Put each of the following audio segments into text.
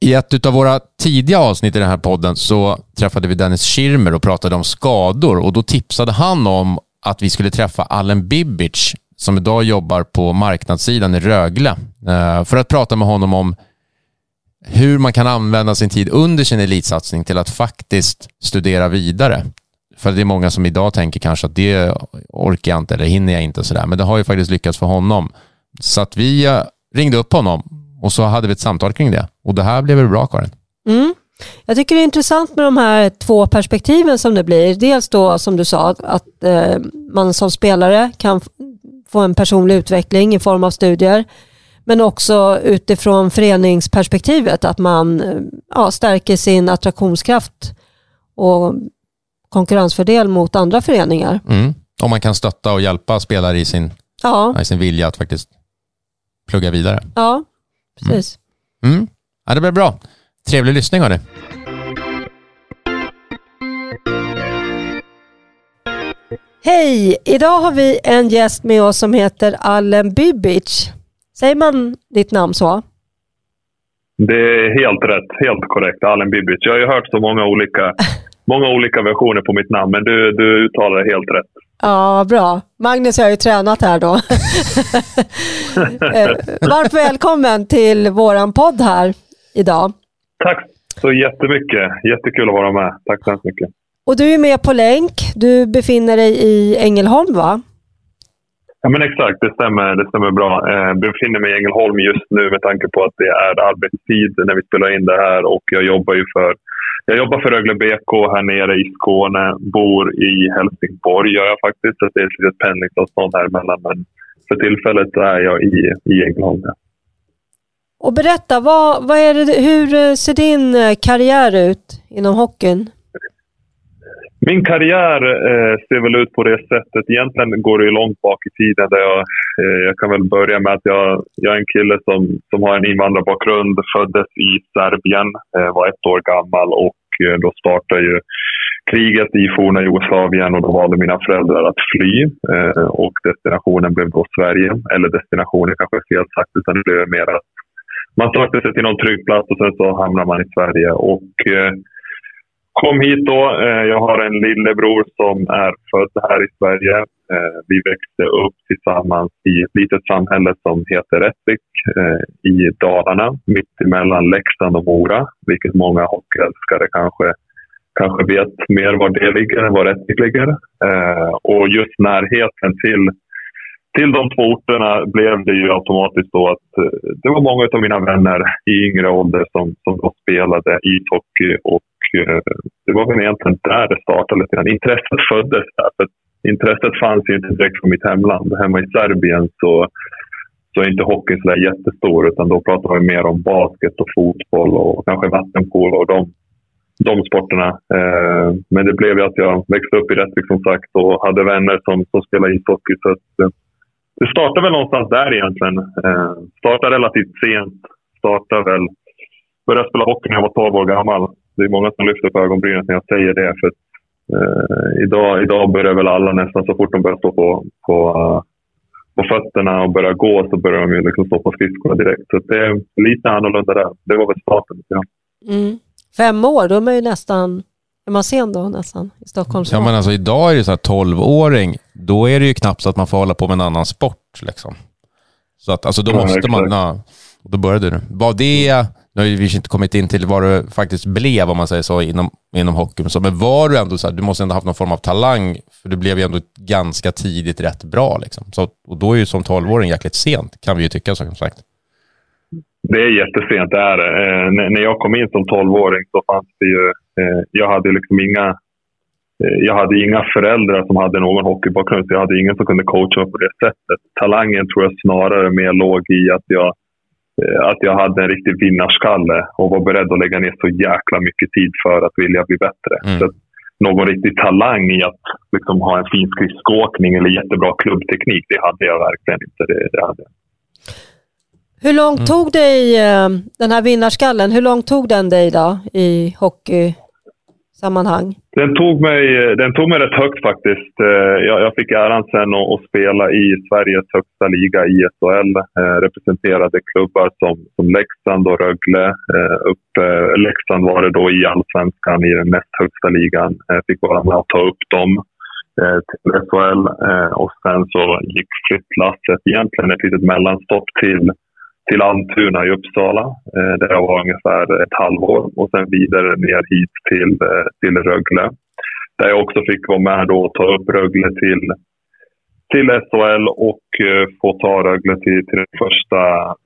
I ett av våra tidiga avsnitt i den här podden så träffade vi Dennis Schirmer och pratade om skador och då tipsade han om att vi skulle träffa Allen Bibic som idag jobbar på marknadssidan i Rögle eh, för att prata med honom om hur man kan använda sin tid under sin elitsatsning till att faktiskt studera vidare. För det är många som idag tänker kanske att det orkar jag inte eller hinner jag inte och sådär. Men det har ju faktiskt lyckats för honom. Så att vi eh, ringde upp honom och så hade vi ett samtal kring det. Och det här blev väl bra Karin? Mm. Jag tycker det är intressant med de här två perspektiven som det blir. Dels då som du sa att eh, man som spelare kan få en personlig utveckling i form av studier. Men också utifrån föreningsperspektivet att man eh, ja, stärker sin attraktionskraft och konkurrensfördel mot andra föreningar. Mm. Om man kan stötta och hjälpa spelare i sin, ja. i sin vilja att faktiskt plugga vidare. Ja, precis. Mm. Mm. Ja, det blir bra. Trevlig lyssning hörni. Hej! Idag har vi en gäst med oss som heter Allen Bibic. Säger man ditt namn så? Det är helt rätt, helt korrekt. Allen Bibic. Jag har ju hört så många olika, många olika versioner på mitt namn, men du, du uttalar det helt rätt. Ja, bra. Magnus har ju tränat här då. Eh, varmt välkommen till våran podd här idag. Tack så jättemycket. Jättekul att vara med. Tack så mycket. Och du är med på länk. Du befinner dig i Ängelholm va? Ja men exakt, det stämmer, det stämmer bra. Jag eh, befinner mig i Ängelholm just nu med tanke på att det är arbetstid när vi spelar in det här och jag jobbar ju för jag jobbar för Rögle BK här nere i Skåne, bor i Helsingborg gör jag faktiskt. Så det är ett litet pendlingsavstånd här emellan. Men för tillfället är jag i, i Ängelholm. Och berätta, vad, vad är det, hur ser din karriär ut inom hockeyn? Min karriär eh, ser väl ut på det sättet. Egentligen går det långt bak i tiden. Där jag, eh, jag kan väl börja med att jag, jag är en kille som, som har en invandrarbakgrund. Föddes i Serbien, eh, var ett år gammal och eh, Eh, då startade ju kriget i forna Jugoslavien och då valde mina föräldrar att fly. Eh, och destinationen blev då Sverige. Eller destinationen kanske är fel sagt, utan det blev mer att man sökte sig till någon trygg plats och sen så hamnar man i Sverige. Och eh, kom hit då. Eh, jag har en lillebror som är född här i Sverige. Eh, vi växte upp tillsammans i ett litet samhälle som heter Rättvik eh, i Dalarna, mitt emellan Leksand och Mora, vilket många hockeyälskare kanske, kanske vet mer var det ligger än var Rättvik ligger. Eh, och just närheten till till de två orterna blev det ju automatiskt då att eh, det var många av mina vänner i yngre ålder som, som spelade ishockey och eh, det var väl egentligen där det startade lite grann. Intresset föddes där. För intresset fanns ju inte direkt från mitt hemland. Hemma i Serbien så, så är inte hockeyn så jättestor utan då pratar man mer om basket och fotboll och kanske vattenpolo och de, de sporterna. Eh, men det blev ju att jag växte upp i Rättvik som sagt och hade vänner som, som spelade ishockey. Så att, eh, det startade väl någonstans där egentligen. Eh, startade relativt sent. Startade väl, började spela hockey när jag var 12 år gammal det är många som lyfter på ögonbrynen när jag säger det. För eh, idag, idag börjar väl alla nästan så fort de börjar stå på, på, uh, på fötterna och börjar gå så börjar de ju liksom stå på skridskorna direkt. Så det är lite annorlunda där. Det var väl starten. Ja. Mm. Fem år, då är man ju nästan är man sen då nästan i Stockholm? Ja, men alltså idag är det så här 12-åring, då är det ju knappt så att man får hålla på med en annan sport. Liksom. Så att alltså då ja, måste man, ja, då började du. Var det nu har vi inte kommit in till vad det faktiskt blev, om man säger så, inom, inom hockeyn. men var du ändå så här, du måste ändå haft någon form av talang, för du blev ju ändå ganska tidigt rätt bra. Liksom. Så, och då är ju som tolvåring jäkligt sent, kan vi ju tycka som sagt. Det är jättesent, det är det. Eh, när jag kom in som tolvåring så fanns det ju... Eh, jag hade liksom inga... Eh, jag hade inga föräldrar som hade någon hockeybakgrund, så jag hade ingen som kunde coacha mig på det sättet. Talangen tror jag snarare mer låg i att jag Eh, att jag hade en riktig vinnarskalle och var beredd att lägga ner så jäkla mycket tid för att vilja bli bättre. Mm. Så någon riktig talang i att liksom ha en fin skridskoåkning eller jättebra klubbteknik, det hade jag verkligen inte. Det, det hade jag. Hur långt mm. tog dig eh, den här vinnarskallen, hur långt tog den dig då i hockey? Sammanhang? Den tog mig, eh, den tog mig rätt högt faktiskt. Eh, jag, jag fick äran sen att, att, spela i Sveriges högsta liga, ISHL. Eh, representerade klubbar som, som Leksand och Rögle. Eh, upp, eh, Leksand var det då i allsvenskan i den näst högsta ligan. Eh, fick vara med att ta upp dem eh, till SHL. Eh, och sen så gick flyttlasset, egentligen ett litet mellanstopp till till Almtuna i Uppsala eh, där jag var ungefär ett halvår och sen vidare ner hit till, eh, till Rögle. Där jag också fick vara med då och ta upp Rögle till, till SHL och eh, få ta Rögle till, till den första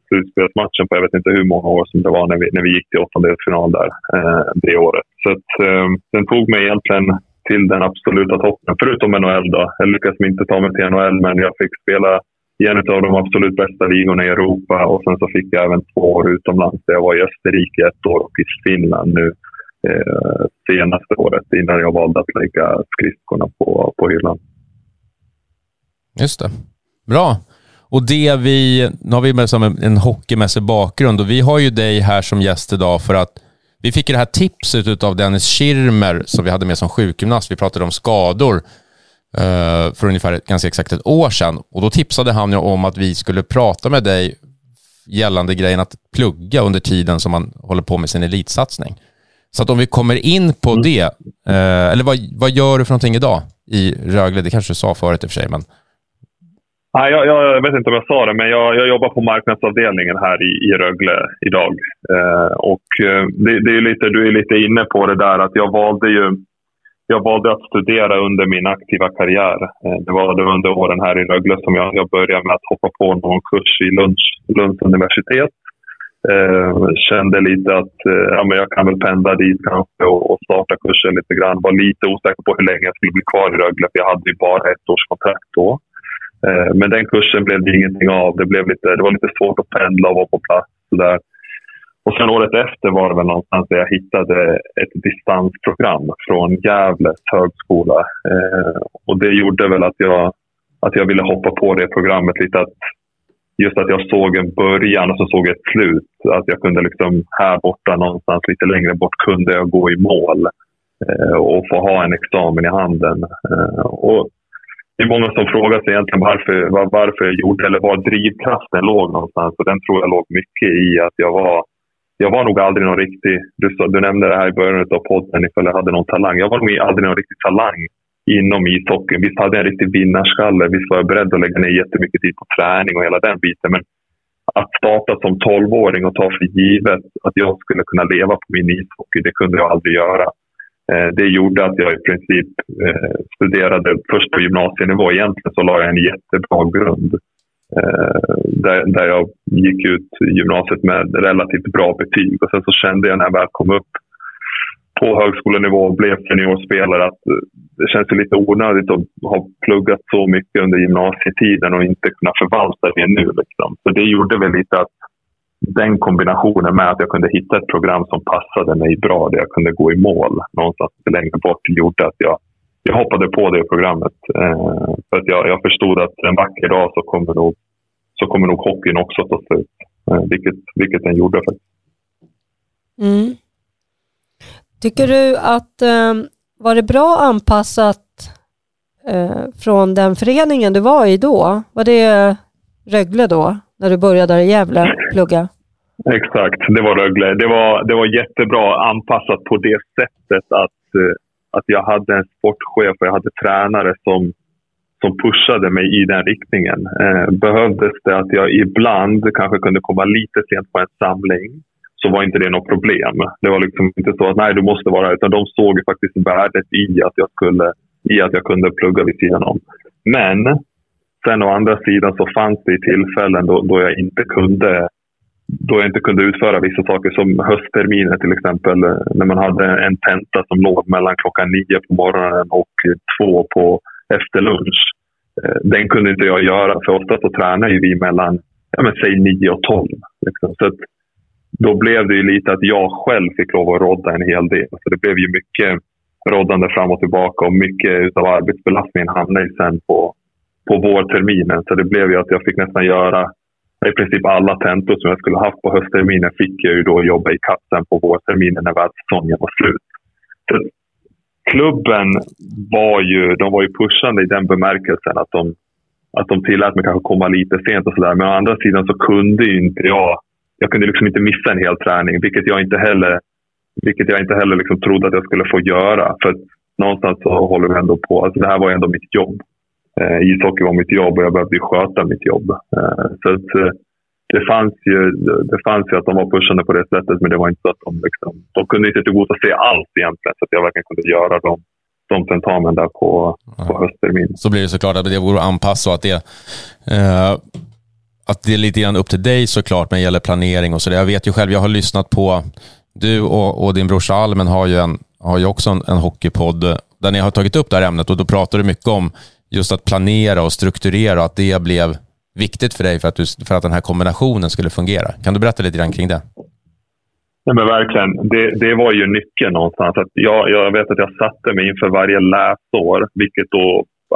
slutspelsmatchen på jag vet inte hur många år som det var när vi, när vi gick till åttondelsfinal där eh, det året. Så att, eh, den tog mig egentligen till den absoluta toppen, förutom NHL då. Jag lyckades inte ta mig till NHL, men jag fick spela i en av de absolut bästa ligorna i Europa. Och sen så fick jag även två år utomlands. Jag var i Österrike ett år och i Finland nu eh, senaste året innan jag valde att lägga skridskorna på, på hyllan. Just det. Bra. Och det vi, nu har vi med som en, en hockeymässig bakgrund och vi har ju dig här som gäst idag för att vi fick det här tipset av Dennis Schirmer som vi hade med som sjukgymnast. Vi pratade om skador för ungefär ganska exakt ett år sedan. Och då tipsade han ju om att vi skulle prata med dig gällande grejen att plugga under tiden som man håller på med sin elitsatsning. Så att om vi kommer in på mm. det, eh, eller vad, vad gör du för någonting idag i Rögle? Det kanske du sa förut i och för sig, men... Nej, jag, jag, vet inte om jag sa det, men jag, jag jobbar på marknadsavdelningen här i, i Rögle idag. Eh, och eh, det, det, är lite, du är lite inne på det där att jag valde ju jag valde att studera under min aktiva karriär. Eh, det var under åren här i Rögle som jag, jag började med att hoppa på någon kurs i Lunds, Lunds universitet. Eh, kände lite att eh, ja, men jag kan väl pendla dit kanske och, och starta kursen lite grann. Var lite osäker på hur länge jag skulle bli kvar i Rögle för jag hade ju bara ett års kontrakt då. Eh, men den kursen blev det ingenting av. Det, blev lite, det var lite svårt att pendla och vara på plats. Så där. Och sen året efter var det väl någonstans där jag hittade ett distansprogram från Gävles högskola. Eh, och det gjorde väl att jag, att jag ville hoppa på det programmet lite. Att just att jag såg en början och så såg jag ett slut. Att jag kunde liksom här borta någonstans lite längre bort kunde jag gå i mål eh, och få ha en examen i handen. Eh, och det är många som frågar sig egentligen varför, var, varför jag gjorde eller var drivkraften låg någonstans. Och den tror jag låg mycket i att jag var jag var nog aldrig någon riktig... Du, du nämnde det här i början av podden ifall jag hade någon talang. Jag var nog aldrig någon riktig talang inom ishockeyn. Visst hade jag en riktig vinnarskalle. Visst var jag beredd att lägga ner jättemycket tid på träning och hela den biten. Men att starta som tolvåring och ta för givet att jag skulle kunna leva på min ishockey, det kunde jag aldrig göra. Eh, det gjorde att jag i princip eh, studerade först på gymnasienivå. Egentligen så la jag en jättebra grund Eh, där, där jag gick ut gymnasiet med relativt bra betyg. Och sen så kände jag när jag väl kom upp på högskolenivå och blev seniorspelare att eh, det känns lite onödigt att ha pluggat så mycket under gymnasietiden och inte kunna förvalta det nu. Liksom. Så det gjorde väl lite att den kombinationen med att jag kunde hitta ett program som passade mig bra, där jag kunde gå i mål någonstans längre bort, gjorde att jag jag hoppade på det programmet. Eh, för att jag, jag förstod att en vacker dag så kommer nog, så kommer nog hockeyn också ta slut. Eh, vilket, vilket den gjorde faktiskt. Mm. Tycker du att eh, var det bra anpassat eh, från den föreningen du var i då? Var det Rögle då, när du började där i Gävle plugga? Exakt, det var Rögle. Det var, det var jättebra anpassat på det sättet att eh, att jag hade en sportchef och jag hade tränare som, som pushade mig i den riktningen. Eh, behövdes det att jag ibland kanske kunde komma lite sent på en samling så var inte det något problem. Det var liksom inte så att nej, du måste vara utan de såg faktiskt värdet i att jag, skulle, i att jag kunde plugga vid sidan om. Men sen å andra sidan så fanns det tillfällen då, då jag inte kunde då jag inte kunde utföra vissa saker som höstterminen till exempel. När man hade en tenta som låg mellan klockan nio på morgonen och två på efter lunch. Eh, den kunde inte jag göra för ofta så tränar ju vi mellan, ja men säg nio och tolv. Liksom. Så då blev det ju lite att jag själv fick lov att rodda en hel del. Så det blev ju mycket roddande fram och tillbaka och mycket av arbetsbelastningen hamnade sen på, på vårterminen. Så det blev ju att jag fick nästan göra i princip alla tentor som jag skulle haft på höstterminen fick jag ju då jobba i kassen på vårterminen när världssäsongen var slut. Så klubben var ju, de var ju pushande i den bemärkelsen att de, att de tillät mig kanske komma lite sent och sådär. Men å andra sidan så kunde ju inte jag, jag kunde liksom inte missa en hel träning, vilket jag inte heller, vilket jag inte heller liksom trodde att jag skulle få göra. För någonstans så håller vi ändå på, alltså det här var ju ändå mitt jobb. Eh, ishockey var mitt jobb och jag behövde sköta mitt jobb. Eh, så att, eh, det, fanns ju, det fanns ju att de var pushande på det sättet, men det var inte så att de, liksom, de kunde inte tillgodose allt egentligen, så att jag verkligen kunde göra de, de tentamen där på, på höstterminen. Så blir det såklart att det vore att anpassa och att det eh, att det är lite grann upp till dig såklart när det gäller planering och så. Jag vet ju själv, jag har lyssnat på, du och, och din brorsa Almen har ju, en, har ju också en, en hockeypodd där ni har tagit upp det här ämnet och då pratar du mycket om just att planera och strukturera och att det blev viktigt för dig för att, du, för att den här kombinationen skulle fungera. Kan du berätta lite grann kring det? Nej, men verkligen. Det, det var ju nyckeln någonstans. Att jag, jag vet att jag satte mig inför varje läsår, vilket då,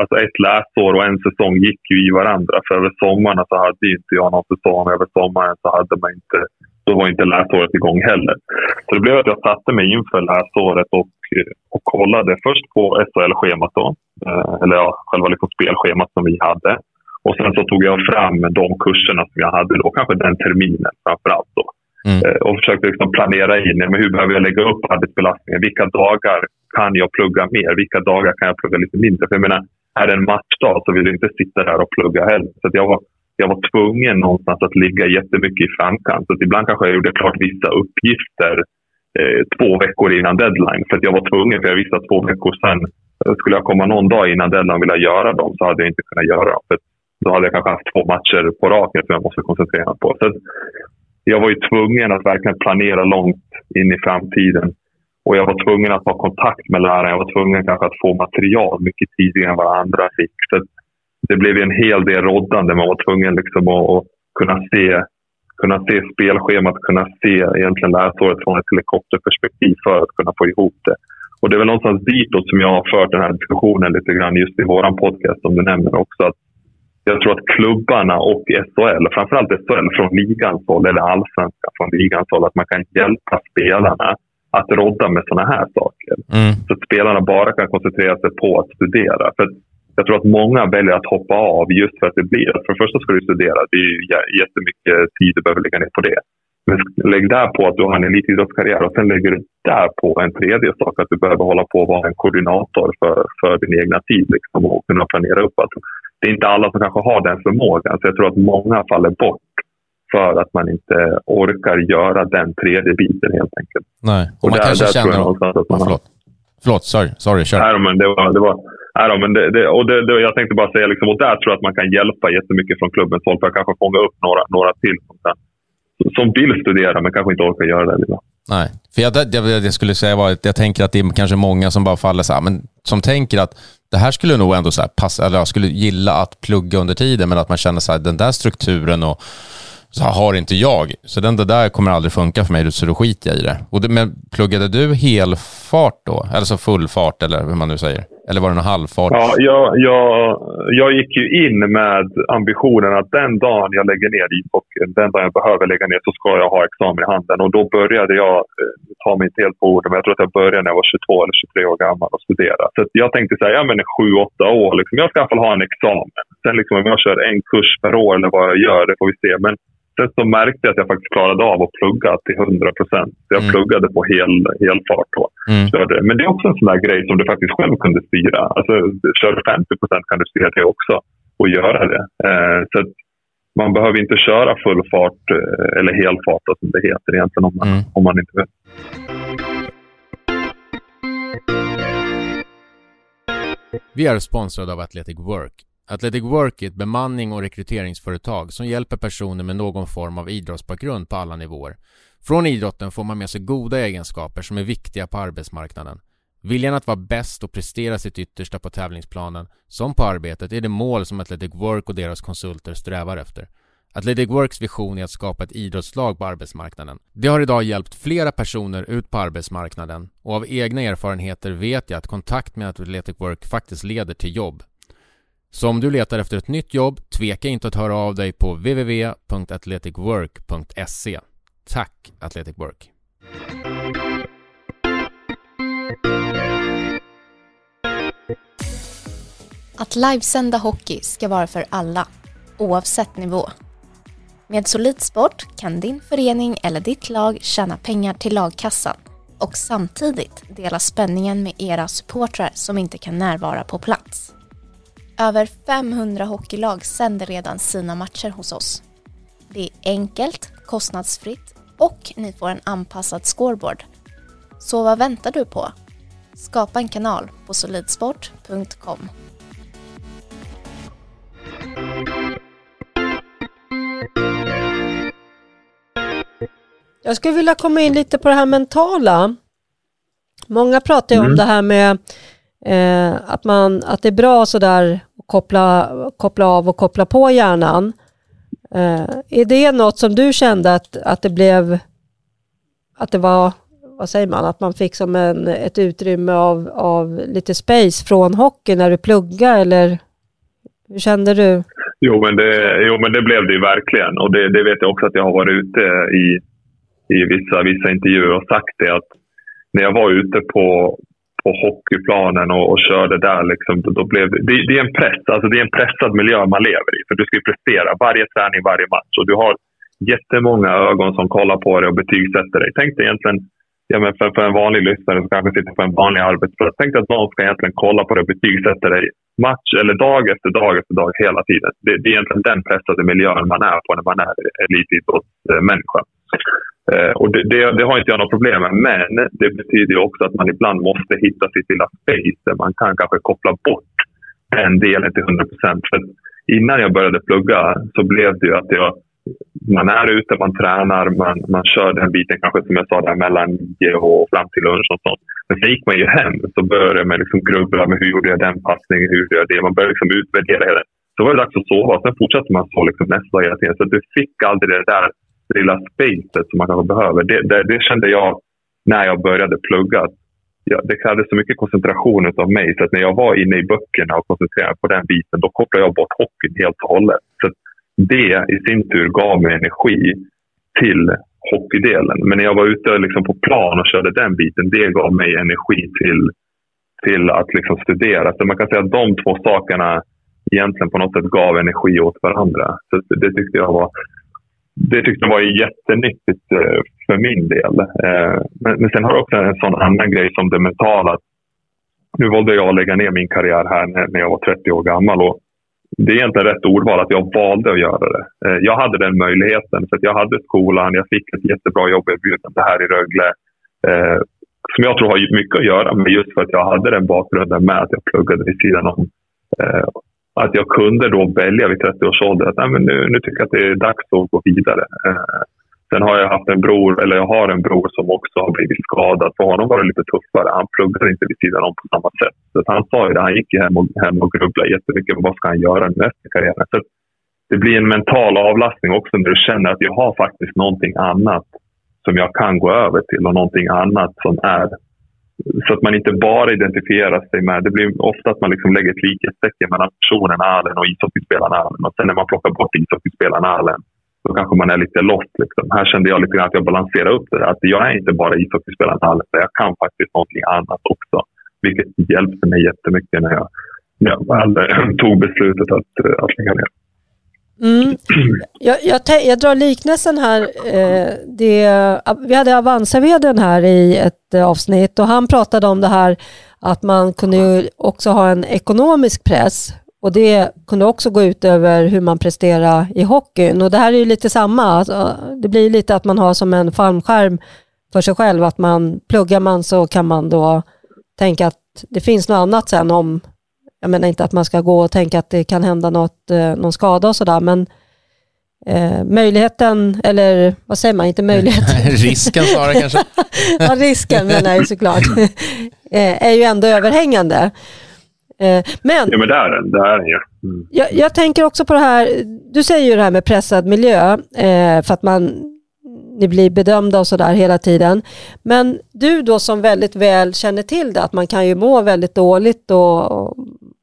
alltså ett läsår och en säsong gick ju i varandra. För över sommaren så hade ju inte jag någon säsong. Över sommaren så hade man inte, då var inte läsåret igång heller. Så det blev att jag satte mig inför läsåret och, och kollade först på SHL-schemat då. Eh, eller ja, själva liksom spelschemat som vi hade. Och sen så tog jag fram de kurserna som jag hade då, kanske den terminen framför allt. Då. Mm. Eh, och försökte liksom planera in men hur behöver jag lägga upp arbetsbelastningen. Vilka dagar kan jag plugga mer? Vilka dagar kan jag plugga lite mindre? För jag menar, är det en matchdag så vill jag inte sitta där och plugga heller. Så jag, var, jag var tvungen någonstans att ligga jättemycket i framkant. Så ibland kanske jag gjorde klart vissa uppgifter eh, två veckor innan deadline. För jag var tvungen, för jag visste att två veckor sen skulle jag komma någon dag innan deadline och vilja göra dem så hade jag inte kunnat göra dem. För då hade jag kanske haft två matcher på raken som jag måste koncentrera mig på. Så jag var ju tvungen att verkligen planera långt in i framtiden. Och jag var tvungen att ha kontakt med läraren. Jag var tvungen kanske att få material mycket tidigare än vad andra fick. Så det blev en hel del råddande. Man var tvungen liksom att, att kunna se kunna se spelschemat, kunna se egentligen läsåret från ett helikopterperspektiv för att kunna få ihop det. Och det är väl någonstans ditåt som jag har fört den här diskussionen lite grann just i våran podcast som du nämner också. Att jag tror att klubbarna och SHL, framförallt SHL från ligans håll, eller allsvenskan från ligans håll, att man kan hjälpa spelarna att rodda med sådana här saker. Mm. Så att spelarna bara kan koncentrera sig på att studera. För jag tror att många väljer att hoppa av just för att det blir... För det första ska du studera, det är ju jättemycket tid du behöver lägga ner på det. Men lägg där på att du har en elitidrottskarriär och sen lägger du där på en tredje sak, att du behöver hålla på att vara en koordinator för, för din egna tid liksom, och kunna planera upp. Alltså, det är inte alla som kanske har den förmågan. Så jag tror att många faller bort för att man inte orkar göra den tredje biten helt enkelt. Nej, och, och man där, kanske där känner... Tror jag att man förlåt. Förlåt, sorry, sorry kör. Nej, men det var, det var, nej, men det, det, och det, det, jag tänkte bara säga, liksom, och där tror jag att man kan hjälpa jättemycket från klubbens håll för att kanske fånga upp några, några till som, som vill studera men kanske inte orkar göra det. Liksom. Nej, för jag, det, det jag skulle säga var att jag tänker att det är kanske många som bara faller så här, men som tänker att det här skulle nog ändå så här passa, eller jag skulle gilla att plugga under tiden, men att man känner så här, den där strukturen och så har inte jag. Så den där kommer aldrig funka för mig, så då skiter jag i det. Och det, men pluggade du helfart då? Eller så full fart, eller hur man nu säger? Eller var det någon halvfart? Ja, jag, jag, jag gick ju in med ambitionen att den dagen jag lägger ner ishockeyn, den dagen jag behöver lägga ner, så ska jag ha examen i handen. Och då började jag, eh, ta mig inte helt på orden, men jag tror att jag började när jag var 22 eller 23 år gammal och studera. Så jag tänkte säga, ja men 7-8 år, liksom, jag ska i alla fall ha en examen. Sen liksom, om jag kör en kurs per år eller vad jag gör, det får vi se. Men Sen så märkte jag att jag faktiskt klarade av att plugga till 100 procent. Jag mm. pluggade på hel, hel fart då. Mm. Men det är också en sån där grej som du faktiskt själv kunde styra. Alltså, kör du 50 procent kan du styra det också och göra det. Eh, så man behöver inte köra full fart eh, eller hel fart som det heter egentligen om man, mm. om man inte vill. Vi är sponsrade av Athletic Work Athletic Work är ett bemanning och rekryteringsföretag som hjälper personer med någon form av idrottsbakgrund på alla nivåer. Från idrotten får man med sig goda egenskaper som är viktiga på arbetsmarknaden. Viljan att vara bäst och prestera sitt yttersta på tävlingsplanen, som på arbetet, är det mål som Athletic Work och deras konsulter strävar efter. Athletic Works vision är att skapa ett idrottslag på arbetsmarknaden. Det har idag hjälpt flera personer ut på arbetsmarknaden och av egna erfarenheter vet jag att kontakt med Athletic Work faktiskt leder till jobb. Så om du letar efter ett nytt jobb, tveka inte att höra av dig på www.athleticwork.se. Tack Athletic Work! Att livesända hockey ska vara för alla, oavsett nivå. Med Solidsport kan din förening eller ditt lag tjäna pengar till lagkassan och samtidigt dela spänningen med era supportrar som inte kan närvara på plats. Över 500 hockeylag sänder redan sina matcher hos oss. Det är enkelt, kostnadsfritt och ni får en anpassad scoreboard. Så vad väntar du på? Skapa en kanal på solidsport.com. Jag skulle vilja komma in lite på det här mentala. Många pratar ju mm. om det här med eh, att, man, att det är bra sådär att koppla, koppla av och koppla på hjärnan. Eh, är det något som du kände att, att det blev, att det var, vad säger man, att man fick som en, ett utrymme av, av lite space från hockey när du pluggade eller hur kände du? Jo men det, jo, men det blev det ju verkligen och det, det vet jag också att jag har varit ute i i vissa, vissa intervjuer och sagt det att när jag var ute på, på hockeyplanen och, och körde där, liksom, då, blev det, det, är en press. Alltså det är en pressad miljö man lever i. För du ska ju prestera varje träning, varje match. Och du har jättemånga ögon som kollar på dig och betygsätter dig. Tänk dig egentligen, ja, men för, för en vanlig lyssnare som kanske sitter på en vanlig arbetsplats. Tänk dig att någon ska egentligen kolla på dig och betygsätta dig match eller dag efter dag efter dag hela tiden. Det, det är egentligen den pressade miljön man är på när man är elitidrottsmänniska. Eh, och det, det, det, har inte jag några problem med, men det betyder också att man ibland måste hitta sitt lilla space där man kan kanske koppla bort den delen till 100 procent. Innan jag började plugga så blev det ju att jag, man är ute, man tränar, man, man kör den biten kanske som jag sa där mellan 9 och fram till lunch och sånt. Men sen gick man ju hem så började man liksom grubbla med hur gjorde jag den passningen, hur gjorde jag det? Man började liksom utvärdera hela Så var det dags att sova och sen fortsatte man så liksom nästa dag hela tiden. Så du fick aldrig det där lilla spacet som man kanske behöver. Det, det, det, kände jag när jag började plugga. Ja, det krävdes så mycket koncentration av mig så att när jag var inne i böckerna och koncentrerade mig på den biten då kopplade jag bort hockeyn helt och hållet. Så det i sin tur gav mig energi till hockeydelen. Men när jag var ute liksom på plan och körde den biten, det gav mig energi till, till att liksom studera. Så man kan säga att de två sakerna egentligen på något sätt gav energi åt varandra. Så det tyckte jag var det tyckte jag var jättenyttigt eh, för min del. Eh, men, sen har jag också en sån annan grej som det mentala. Nu valde jag att lägga ner min karriär här när jag var 30 år gammal. Och det är egentligen rätt ordval att jag valde att göra det. Eh, jag hade den möjligheten. för Jag hade skolan, jag fick ett jättebra jobberbjudande här i Rögle. Som jag tror har mycket att göra med just för att jag hade den bakgrunden med att jag pluggade vid sidan om att jag kunde då välja vid 30 års ålder att nej, men nu, nu tycker jag att det är dags att gå vidare. Eh, sen har jag haft en bror, eller jag har en bror som också har blivit skadad. För honom var det lite tuffare. Han pluggade inte vid sidan om på samma sätt. Så han sa ju det, han gick hem och, hem och grubblade jättemycket vad ska han göra nu efter karriären. Så det blir en mental avlastning också när du känner att jag har faktiskt någonting annat som jag kan gå över till och någonting annat som är så att man inte bara identifierar sig med... Det blir ofta att man liksom lägger ett likhetstecken mellan personen Allen och ishockeyspelaren Allen. Och sen när man plockar bort ishockeyspelaren Allen då kanske man är lite lost. Liksom. Här kände jag lite grann att jag balanserade upp det. Att jag är inte bara ishockeyspelaren Allen, jag kan faktiskt någonting annat också. Vilket hjälpte mig jättemycket när jag, när jag väl eh, tog beslutet att, eh, att lägga ner. Mm. Jag, jag, jag, drar liknelsen här. Eh, det, vi hade avanza här i ett eh, avsnitt och han pratade om det här att man kunde också ha en ekonomisk press och det kunde också gå ut över hur man presterar i hockeyn. Och det här är ju lite samma. Alltså, det blir lite att man har som en fallskärm för sig själv. Att man pluggar man så kan man då tänka att det finns något annat sen om jag menar inte att man ska gå och tänka att det kan hända något, eh, någon skada och sådär, men eh, möjligheten, eller vad säger man, inte möjligheten. risken snarare kanske. ja, risken menar jag såklart, eh, är ju ändå överhängande. Eh, men, ja, men det är den. Det är den ju. Mm. Jag, jag, tänker också på det här, du säger ju det här med pressad miljö, eh, för att man ni blir bedömda och sådär hela tiden. Men du då som väldigt väl känner till det, att man kan ju må väldigt dåligt och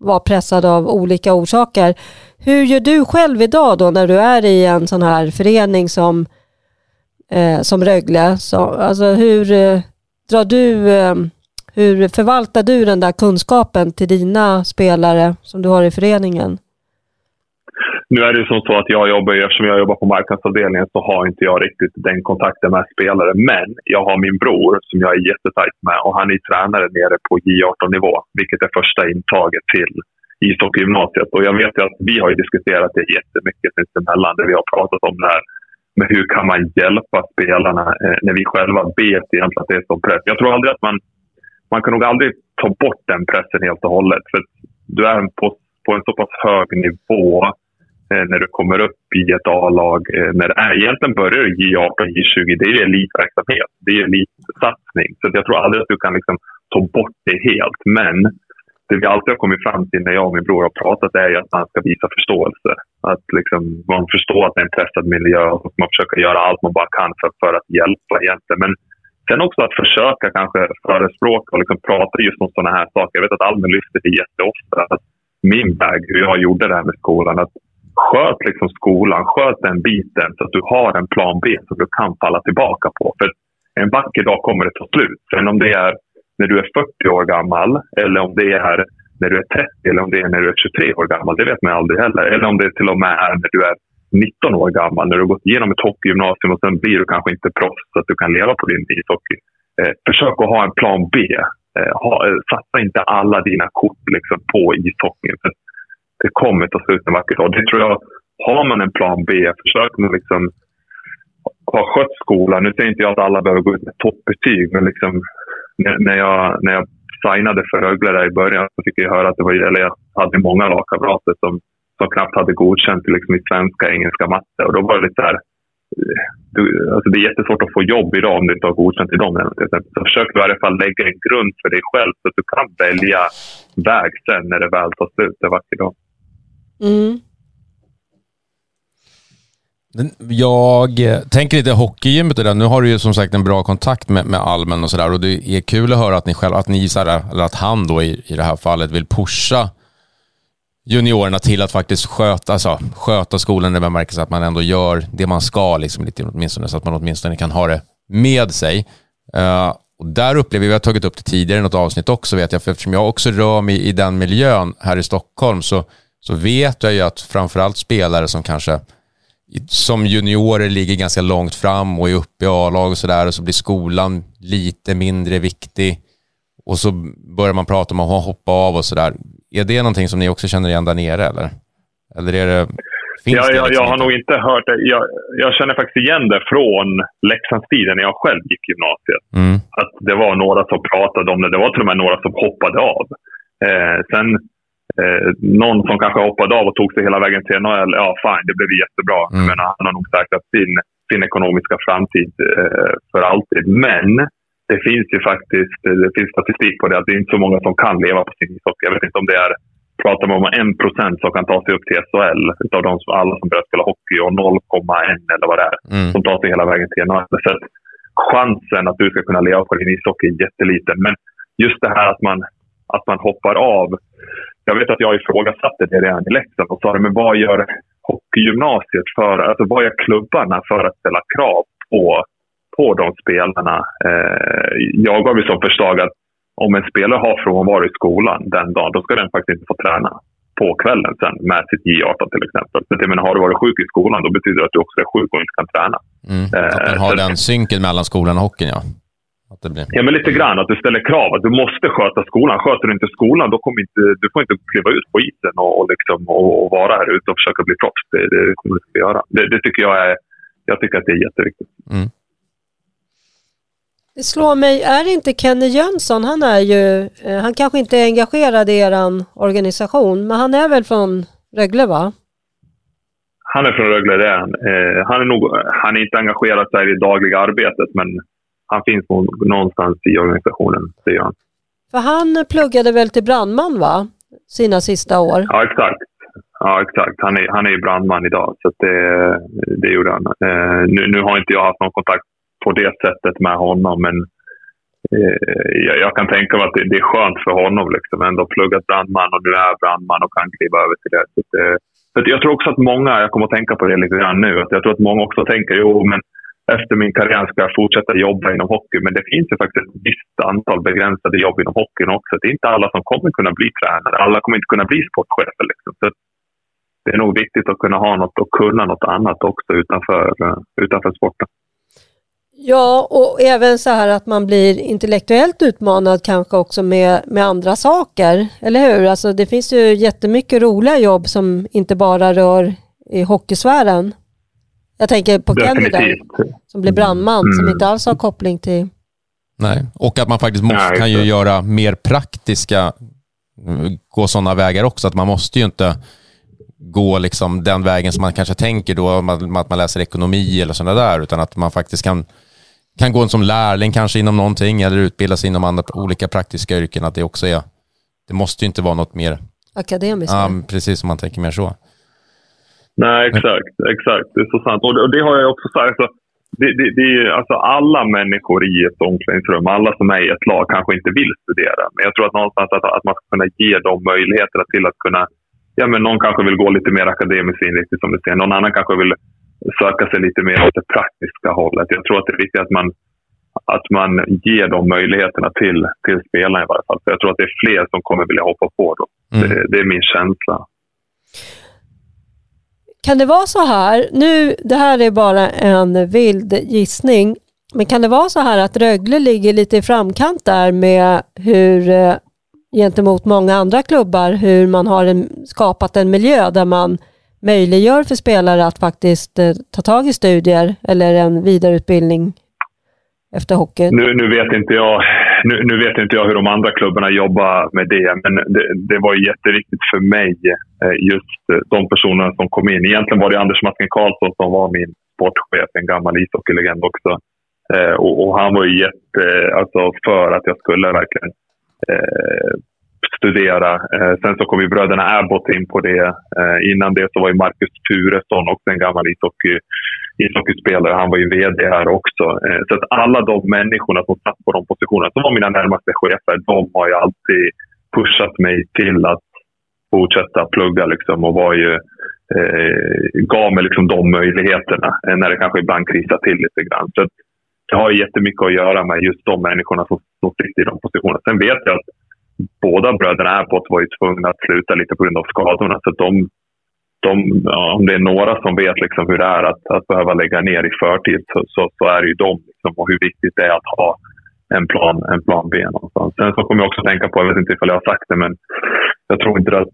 vara pressad av olika orsaker. Hur gör du själv idag då när du är i en sån här förening som, eh, som Rögle? Så, alltså hur eh, drar du, eh, hur förvaltar du den där kunskapen till dina spelare som du har i föreningen? Nu är det som så att jag jobbar, eftersom jag jobbar på marknadsavdelningen så har inte jag riktigt den kontakten med spelare. Men jag har min bror som jag är jättetajt med och han är tränare nere på J18-nivå, vilket är första intaget till ishockeygymnasiet. Och jag vet ju att vi har diskuterat det jättemycket sinsemellan, där vi har pratat om det här med hur kan man hjälpa spelarna eh, när vi själva vet egentligen att det är så press. Jag tror aldrig att man, man kan nog aldrig ta bort den pressen helt och hållet. För du är på, på en så pass hög nivå Eh, när du kommer upp i ett A-lag. Eh, när egentligen börjar J18, J20, det är elitverksamhet. Det är elitsatsning. Så jag tror aldrig att du kan liksom ta bort det helt. Men det vi alltid har kommit fram till när jag och min bror har pratat är att man ska visa förståelse. Att liksom, man förstår att det är en pressad miljö och man försöker göra allt man bara kan för, för att hjälpa egentligen. Men sen också att försöka kanske förespråka och liksom prata just om sådana här saker. Jag vet att Almen lyfter det jätteofta. Att min väg, hur jag gjorde det här med skolan. Att sköt liksom skolan, sköt den biten så att du har en plan B som du kan falla tillbaka på. För en vacker dag kommer det ta slut. Sen om det är när du är 40 år gammal eller om det är när du är 30 eller om det är när du är 23 år gammal. Det vet man aldrig heller. Eller om det till och med är när du är 19 år gammal, när du har gått igenom ett hockeygymnasium och sen blir du kanske inte proffs så att du kan leva på din ishockey. Eh, försök att ha en plan B. Eh, ha, eh, satsa inte alla dina kort liksom, på ishockeyn. Det kommer ta slut en vacker dag. Det tror jag, har man en plan B, försök man liksom ha skött skolan. Nu säger inte jag att alla behöver gå ut med toppbetyg, men liksom när jag, när jag signade för Rögle där i början så fick jag höra att det var, eller jag hade många lagkamrater som, som knappt hade godkänt liksom, i svenska, engelska, matte. Och då var det lite så här, eh, du, alltså det är jättesvårt att få jobb idag om du inte har godkänt i dem. Så försök i varje fall lägga en grund för dig själv så att du kan välja väg sen när det väl tar slut en vacker dag. Mm. Jag eh, tänker lite hockeygymmet där. Nu har du ju som sagt en bra kontakt med, med Almen och sådär och det är kul att höra att ni själva, att ni, eller att han då i, i det här fallet vill pusha juniorerna till att faktiskt sköta, alltså, sköta skolan i bemärkelsen att man ändå gör det man ska, liksom, lite, åtminstone, så att man åtminstone kan ha det med sig. Uh, och där upplever vi, vi har tagit upp det tidigare i något avsnitt också, vet jag, för eftersom jag också rör mig i den miljön här i Stockholm så, så vet jag ju att framförallt spelare som kanske som juniorer ligger ganska långt fram och är uppe i A-lag och sådär och så blir skolan lite mindre viktig och så börjar man prata om att hoppa av och sådär. Är det någonting som ni också känner igen där nere eller? Eller är det, finns ja, jag, liksom jag har nog inte hört det. Jag, jag, känner faktiskt igen det från Leksandstiden när jag själv gick gymnasiet. Mm. Att det var några som pratade om det. Det var till och med några som hoppade av. Eh, sen Eh, någon som kanske hoppade av och tog sig hela vägen till NHL, ja fine, det blev jättebra. Mm. Men han har nog säkrat sin, sin ekonomiska framtid eh, för alltid. Men det finns ju faktiskt det finns statistik på det, att det är inte så många som kan leva på sin ishockey. Jag vet inte om det är, pratar man om en procent som kan ta sig upp till SHL utav de som, alla som börjar spela hockey och 0,1 eller vad det är, mm. som tar sig hela vägen till NHL. Så att chansen att du ska kunna leva på din ishockey är jätteliten. Men just det här att man, att man hoppar av jag vet att jag ifrågasatte det redan i Leksand och sa men vad gör hockeygymnasiet för, alltså vad gör klubbarna för att ställa krav på, på de spelarna? Eh, jag gav ju som förslag att om en spelare har frånvaro i skolan den dagen, då ska den faktiskt inte få träna på kvällen sen med sitt J18 till exempel. För jag menar, har du varit sjuk i skolan, då betyder det att du också är sjuk och inte kan träna. Mm. Att man har eh, den synken mellan skolan och hockeyn, ja. Att det blir... Ja, men lite grann. Att du ställer krav. Att du måste sköta skolan. Sköter du inte skolan, då kommer inte, du får inte kliva ut på isen och, och, liksom, och, och vara här ute och försöka bli proffs. Det, det kommer du inte göra. Det, det, tycker jag är... Jag tycker att det är jätteviktigt. Mm. Det slår mig, är inte Kenny Jönsson, han är ju, eh, han kanske inte är engagerad i er organisation, men han är väl från Rögle va? Han är från Rögle, det är han. Eh, han, är nog, han är inte engagerad i det dagliga arbetet, men han finns någonstans i organisationen, säger han. För han pluggade väl till brandman, va? Sina sista år? Ja, exakt. Ja, exakt. Han är, han är brandman idag, så det, det gjorde han. Eh, nu, nu har inte jag haft någon kontakt på det sättet med honom, men eh, jag, jag, kan tänka mig att det, det, är skönt för honom. Liksom. Ändå pluggat brandman och nu är brandman och kan kliva över till det. Så det, jag tror också att många, jag kommer att tänka på det lite grann nu, att jag tror att många också tänker, jo men efter min karriär ska jag fortsätta jobba inom hockey. Men det finns ju faktiskt ett visst antal begränsade jobb inom hockeyn också. Det är inte alla som kommer kunna bli tränare. Alla kommer inte kunna bli sportchefer. Liksom. Så det är nog viktigt att kunna ha något och kunna något annat också utanför, eh, utanför sporten. Ja, och även så här att man blir intellektuellt utmanad kanske också med, med andra saker, eller hur? Alltså det finns ju jättemycket roliga jobb som inte bara rör i hockeysfären. Jag tänker på Kenny där, som blir brandman, mm. som inte alls har koppling till... Nej, och att man faktiskt måste, Nej, kan ju göra mer praktiska, gå sådana vägar också. Att man måste ju inte gå liksom den vägen som man kanske tänker då, att man läser ekonomi eller sådana där, utan att man faktiskt kan, kan gå som lärling kanske inom någonting eller utbilda sig inom andra olika praktiska yrken. Att det också är, det måste ju inte vara något mer akademiskt. Ja, precis som man tänker mer så. Nej, exakt. exakt. Det är så sant. Och det, har jag också sagt. Alltså, det, det, det, är alltså alla människor i ett omklädningsrum, alla som är i ett lag kanske inte vill studera. Men jag tror att någonstans att, att man ska kunna ge dem möjligheterna till att kunna... Ja, men någon kanske vill gå lite mer akademiskt inriktning som du säger. Någon annan kanske vill söka sig lite mer åt det praktiska hållet. Jag tror att det är viktigt att man, att man ger de möjligheterna till, till spelarna i varje fall. Så jag tror att det är fler som kommer vilja hoppa på då. Mm. Det, det är min känsla. Kan det vara så här, nu, det här är bara en vild gissning, men kan det vara så här att Rögle ligger lite i framkant där med hur eh, gentemot många andra klubbar, hur man har en, skapat en miljö där man möjliggör för spelare att faktiskt eh, ta tag i studier eller en vidareutbildning efter hockeyn? Nu, nu vet inte jag nu, nu, vet inte jag hur de andra klubbarna jobbar med det, men det, det var jätteviktigt för mig, eh, just eh, de personerna som kom in. Egentligen var det Anders Masken Karlsson som var min sportchef, en gammal ishockeylegend också. Eh, och, och, han var ju jätte, alltså för att jag skulle verkligen eh, studera. Eh, sen så kom ju bröderna Abbott in på det. Eh, innan det så var ju Marcus Turesson också en gammal ishockey, ishockeyspelare. Han var ju VD här också. Eh, så att alla de människorna som satt på de positionerna, som var mina närmaste chefer, de har ju alltid pushat mig till att fortsätta plugga liksom och var ju, eh, gav mig liksom de möjligheterna eh, när det kanske ibland krisar till lite grann. Så det har jättemycket att göra med just de människorna som, som sitter i de positionerna. Sen vet jag att båda bröderna Abbott var ju tvungna att sluta lite på grund av skadorna. Så de, de, ja, om det är några som vet liksom hur det är att, att behöva lägga ner i förtid så, så, så är det ju de. Liksom, och hur viktigt det är att ha en plan, en plan B någonstans. Sen så kommer jag också tänka på, jag vet inte ifall jag har sagt det, men jag tror inte att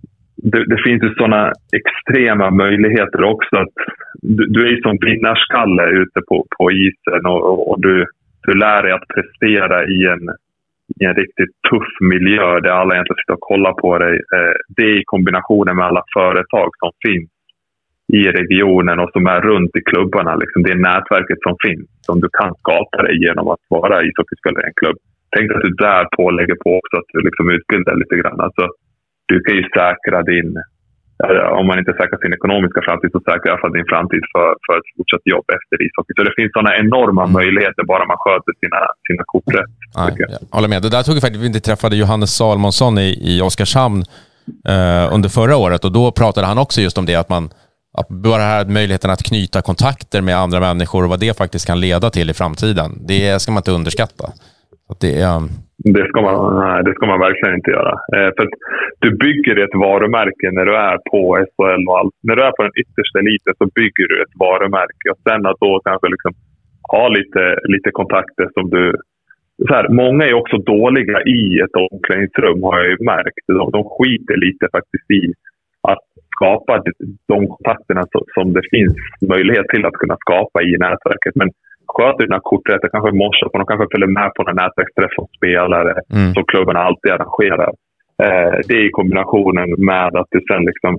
det, det finns ju sådana extrema möjligheter också. att Du, du är ju som vinnarskalle ute på, på isen och, och, och du, du lär dig att prestera i en i en riktigt tuff miljö där alla egentligen sitter och kollar på dig. Eh, det i kombinationen med alla företag som finns i regionen och som är runt i klubbarna. Liksom det nätverket som finns som du kan skapa dig genom att vara ishockeyspelare i en klubb. Tänk att du därpå lägger på också att du liksom utbildar lite grann. Alltså, du kan ju säkra din om man inte säkrar sin ekonomiska framtid så säkrar i alla fall din framtid för, för ett fortsatt jobb efter ishockey. Så det finns sådana enorma mm. möjligheter bara man sköter sina, sina kort rätt. Ja, jag håller med. Det där tog vi faktiskt, vi träffade Johannes Salmonsson i, i Oskarshamn eh, under förra året och då pratade han också just om det att man att bara här möjligheten att knyta kontakter med andra människor och vad det faktiskt kan leda till i framtiden. Det ska man inte underskatta. Det, är, um, det, ska man, nej, det ska man verkligen inte göra. Eh, för du bygger ett varumärke när du är på SHL och allt. När du är på den yttersta eliten så bygger du ett varumärke. Och sen att då kanske liksom ha lite, lite kontakter som du... Så här, många är också dåliga i ett omklädningsrum har jag ju märkt. De, de skiter lite faktiskt i att skapa de kontakterna som det finns möjlighet till att kunna skapa i nätverket. Men sköter dina kort rätt, kanske morsar på de kanske följer med på en nätverksträff som spelare mm. som klubbarna alltid arrangerar. Eh, det är i kombinationen med att du sen liksom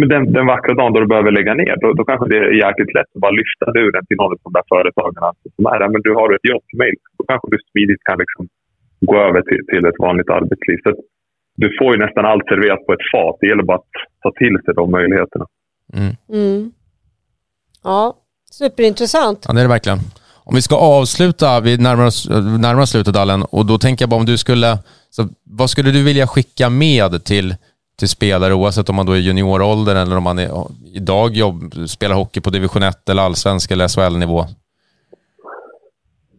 men den, den vackra dagen då du behöver lägga ner, då, då kanske det är jäkligt lätt att bara lyfta luren till någon av de där företagen som är där. Men du har ett jobb till mig. Då kanske du smidigt kan liksom gå över till, till ett vanligt arbetsliv. Så du får ju nästan allt serverat på ett fat. Det gäller bara att ta till sig de möjligheterna. Mm. Mm. Ja, superintressant. Ja, det är det verkligen. Om vi ska avsluta, vi närmar oss, närmar slutet Allen, och då tänker jag bara om du skulle, så vad skulle du vilja skicka med till, till spelare oavsett om man då är junioråldern eller om man är, idag jobb, spelar hockey på division 1 eller allsvensk eller SHL-nivå?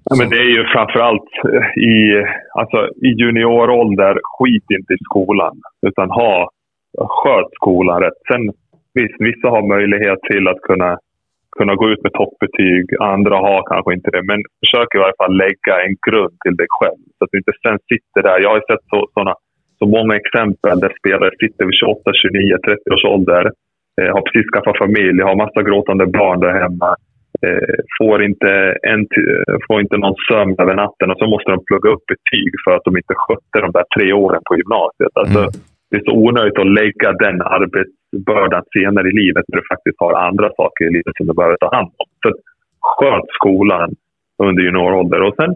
Ja, men det är ju framförallt eh, i, alltså, i juniorålder, skit inte i skolan. Utan ha, sköt skolan rätt. Sen visst, vissa har möjlighet till att kunna, kunna gå ut med toppbetyg. Andra har kanske inte det. Men försök i varje fall lägga en grund till dig själv. Så att du inte sen sitter där. Jag har sett så, såna, så många exempel där spelare sitter vid 28, 29, 30 års ålder. Eh, har precis skaffat familj, har massa gråtande barn där hemma Eh, får, inte en, får inte någon sömn över natten och så måste de plugga upp betyg för att de inte skötte de där tre åren på gymnasiet. Alltså, mm. Det är så onödigt att lägga den bördan senare i livet när du faktiskt har andra saker i livet som du behöver ta hand om. Så sköt skolan under juniorålder. Och sen,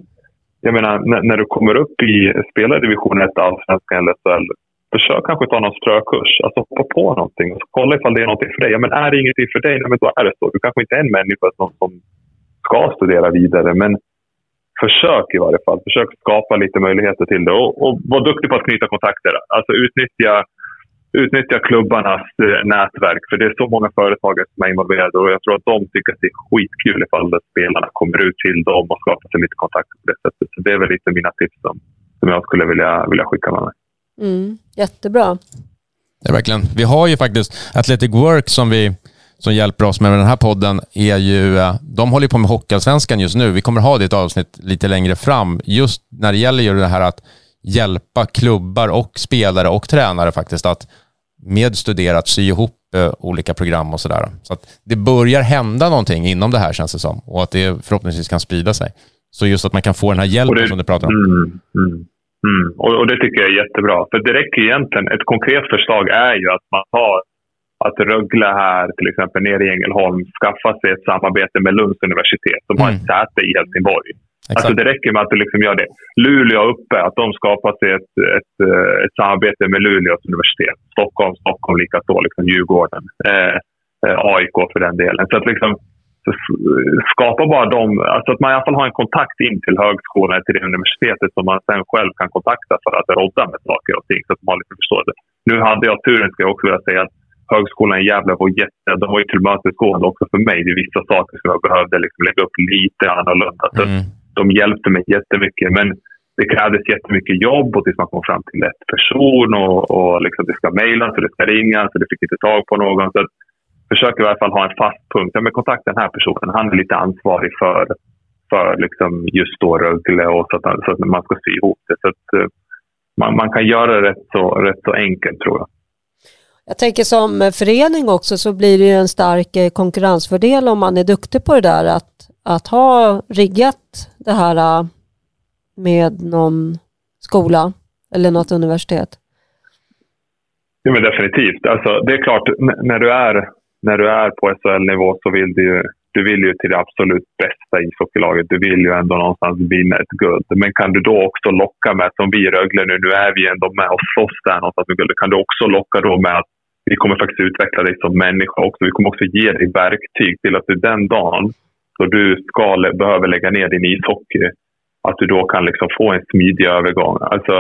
jag menar, när, när du kommer upp i spelardivision 1, allsvenskan eller SHL, försök kanske ta någon strökurs. Alltså hoppa på någonting och kolla ifall det är någonting för dig. Ja, men är det ingenting för dig, nej, men då är det så. Du kanske inte är en människa som, som ska studera vidare, men försök i varje fall. Försök skapa lite möjligheter till det och, och var duktig på att knyta kontakter. Alltså utnyttja, utnyttja klubbarnas eh, nätverk, för det är så många företagare som är involverade och jag tror att de tycker att det är skitkul ifall spelarna kommer ut till dem och skapar sig lite kontakter på det sättet. Så det är väl lite mina tips som, som jag skulle vilja, vilja skicka med mig. Mm, jättebra. Det är verkligen. Vi har ju faktiskt Athletic Work som vi som hjälper oss med den här podden är ju, eh, de håller på med Hockeyallsvenskan just nu. Vi kommer ha det i ett avsnitt lite längre fram, just när det gäller ju det här att hjälpa klubbar och spelare och tränare faktiskt att med studerat sy ihop eh, olika program och sådär. Så att det börjar hända någonting inom det här känns det som och att det förhoppningsvis kan sprida sig. Så just att man kan få den här hjälpen det, som du pratar om. Mm, mm. Mm. Och, och, det tycker jag är jättebra. För det räcker egentligen, ett konkret förslag är ju att man tar att Rögle här, till exempel nere i Ängelholm, skaffar sig ett samarbete med Lunds universitet som mm. har ett säte i Helsingborg. Exakt. Alltså det räcker med att du liksom gör det. Luleå uppe, att de skapar sig ett, ett, eh, ett samarbete med Luleås universitet. Stockholm, Stockholm likaså, liksom Djurgården. Eh, eh AIK för den delen. Så att liksom, skapa bara dem, alltså att man i alla fall har en kontakt in till högskolan, till det universitetet som man sen själv kan kontakta för att rodda med saker och ting så att man har lite förståelse. Nu hade jag turen, ska jag också vilja säga, att högskolan i Gävle var jätte, de var ju tillmötesgående också för mig i vissa saker som jag behövde liksom lägga upp lite annorlunda. Så mm. De hjälpte mig jättemycket. Men det krävdes jättemycket jobb och tills man kom fram till rätt person och, och liksom det ska mejlas och det ska ringas och det fick inte tag på någon. Så försöker i alla fall ha en fast punkt. Ja, men kontakta den här personen. Han är lite ansvarig för, för liksom just då Rögle och så att, så att man ska sy ihop det. Så att, eh, man, man kan göra det rätt så, rätt så enkelt tror jag. Jag tänker som förening också så blir det ju en stark eh, konkurrensfördel om man är duktig på det där att, att ha riggat det här eh, med någon skola eller något universitet. Ja, men definitivt. Alltså, det är klart, när du är när du är på SHL-nivå så vill du ju, du vill ju till det absolut bästa ishockeylaget. Du vill ju ändå någonstans vinna ett guld. Men kan du då också locka med, som vi i Rögle nu, nu är vi ändå med och slåss där någonstans med guld. Kan du också locka då med att vi kommer faktiskt utveckla dig som människa också. Vi kommer också ge dig verktyg till att du den dagen då du ska, behöver lägga ner din ishockey, att du då kan liksom få en smidig övergång. Alltså,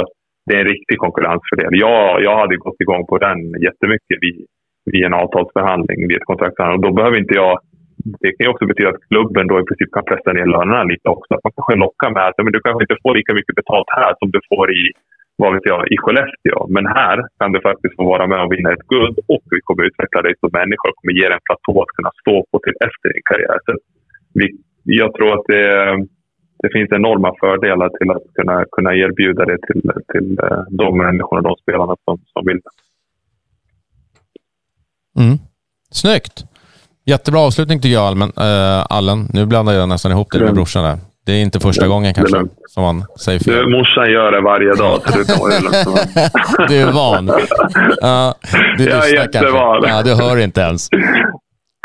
det är en riktig konkurrensfördel. Jag, jag hade gått igång på den jättemycket vid, vid en avtalsförhandling, vid ett kontraktförhandling. Och då behöver inte jag... Det kan ju också betyda att klubben då i princip kan pressa ner lönerna lite också. Att man kanske lockar med att men du kanske inte får lika mycket betalt här som du får i, vad vet jag, i Skellefteå. Men här kan du faktiskt få vara med och vinna ett guld och vi kommer utveckla dig som människa och kommer ge dig en platå att kunna stå på till efter din karriär. Så vi, jag tror att det, det finns enorma fördelar till att kunna, kunna erbjuda det till, till eh, de människorna, de spelarna som, som vill. Mm. Snyggt! Jättebra avslutning tycker jag, Allen. Uh, Allen. Nu blandar jag nästan ihop det med brorsan där. Det är inte första gången kanske som man säger fel. Du, morsan gör det varje dag, så du Du är van. Uh, du jag är jättevan. Ja, du hör inte ens.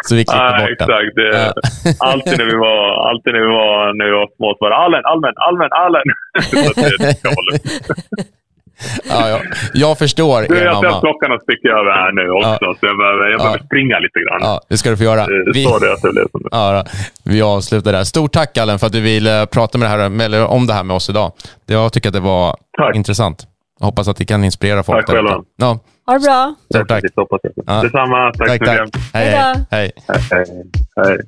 Så vi klipper ah, bort exakt. den. Det, alltid, när vi var, alltid när vi var, när vi var små så var det Allen, Allen, Allen, Allen. ja, ja. Jag förstår du, er Jag ser klockan och sticker över här nu också, ja. så jag behöver, jag behöver ja. springa lite grann. Ja, det ska du få göra. Vi, så det att det blev som ja, vi avslutar där. Stort tack Allen för att du ville prata med det här, eller om det här med oss idag. Jag tycker att det var tack. intressant. Jag hoppas att det kan inspirera folk. Tack själva. Ja. Ha det bra. Stort tack. Detsamma. Tack, tack så mycket. Hej, hej. hej. hej. hej. hej.